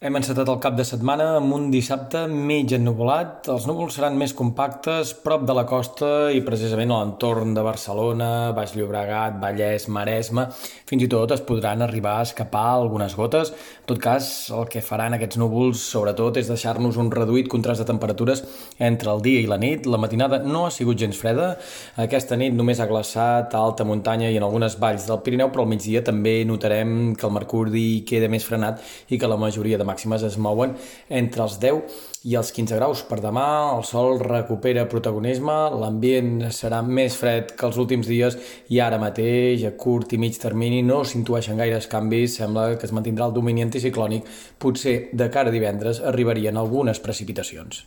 Hem encetat el cap de setmana amb un dissabte mig ennuvolat. Els núvols seran més compactes prop de la costa i precisament a l'entorn de Barcelona, Baix Llobregat, Vallès, Maresme. Fins i tot es podran arribar a escapar algunes gotes. En tot cas, el que faran aquests núvols, sobretot, és deixar-nos un reduït contrast de temperatures entre el dia i la nit. La matinada no ha sigut gens freda. Aquesta nit només ha glaçat a alta muntanya i en algunes valls del Pirineu, però al migdia també notarem que el mercuri queda més frenat i que la majoria de màximes es mouen entre els 10 i els 15 graus. Per demà el sol recupera protagonisme, l'ambient serà més fred que els últims dies i ara mateix, a curt i mig termini, no s'intueixen gaires canvis, sembla que es mantindrà el domini anticiclònic, potser de cara a divendres arribarien algunes precipitacions.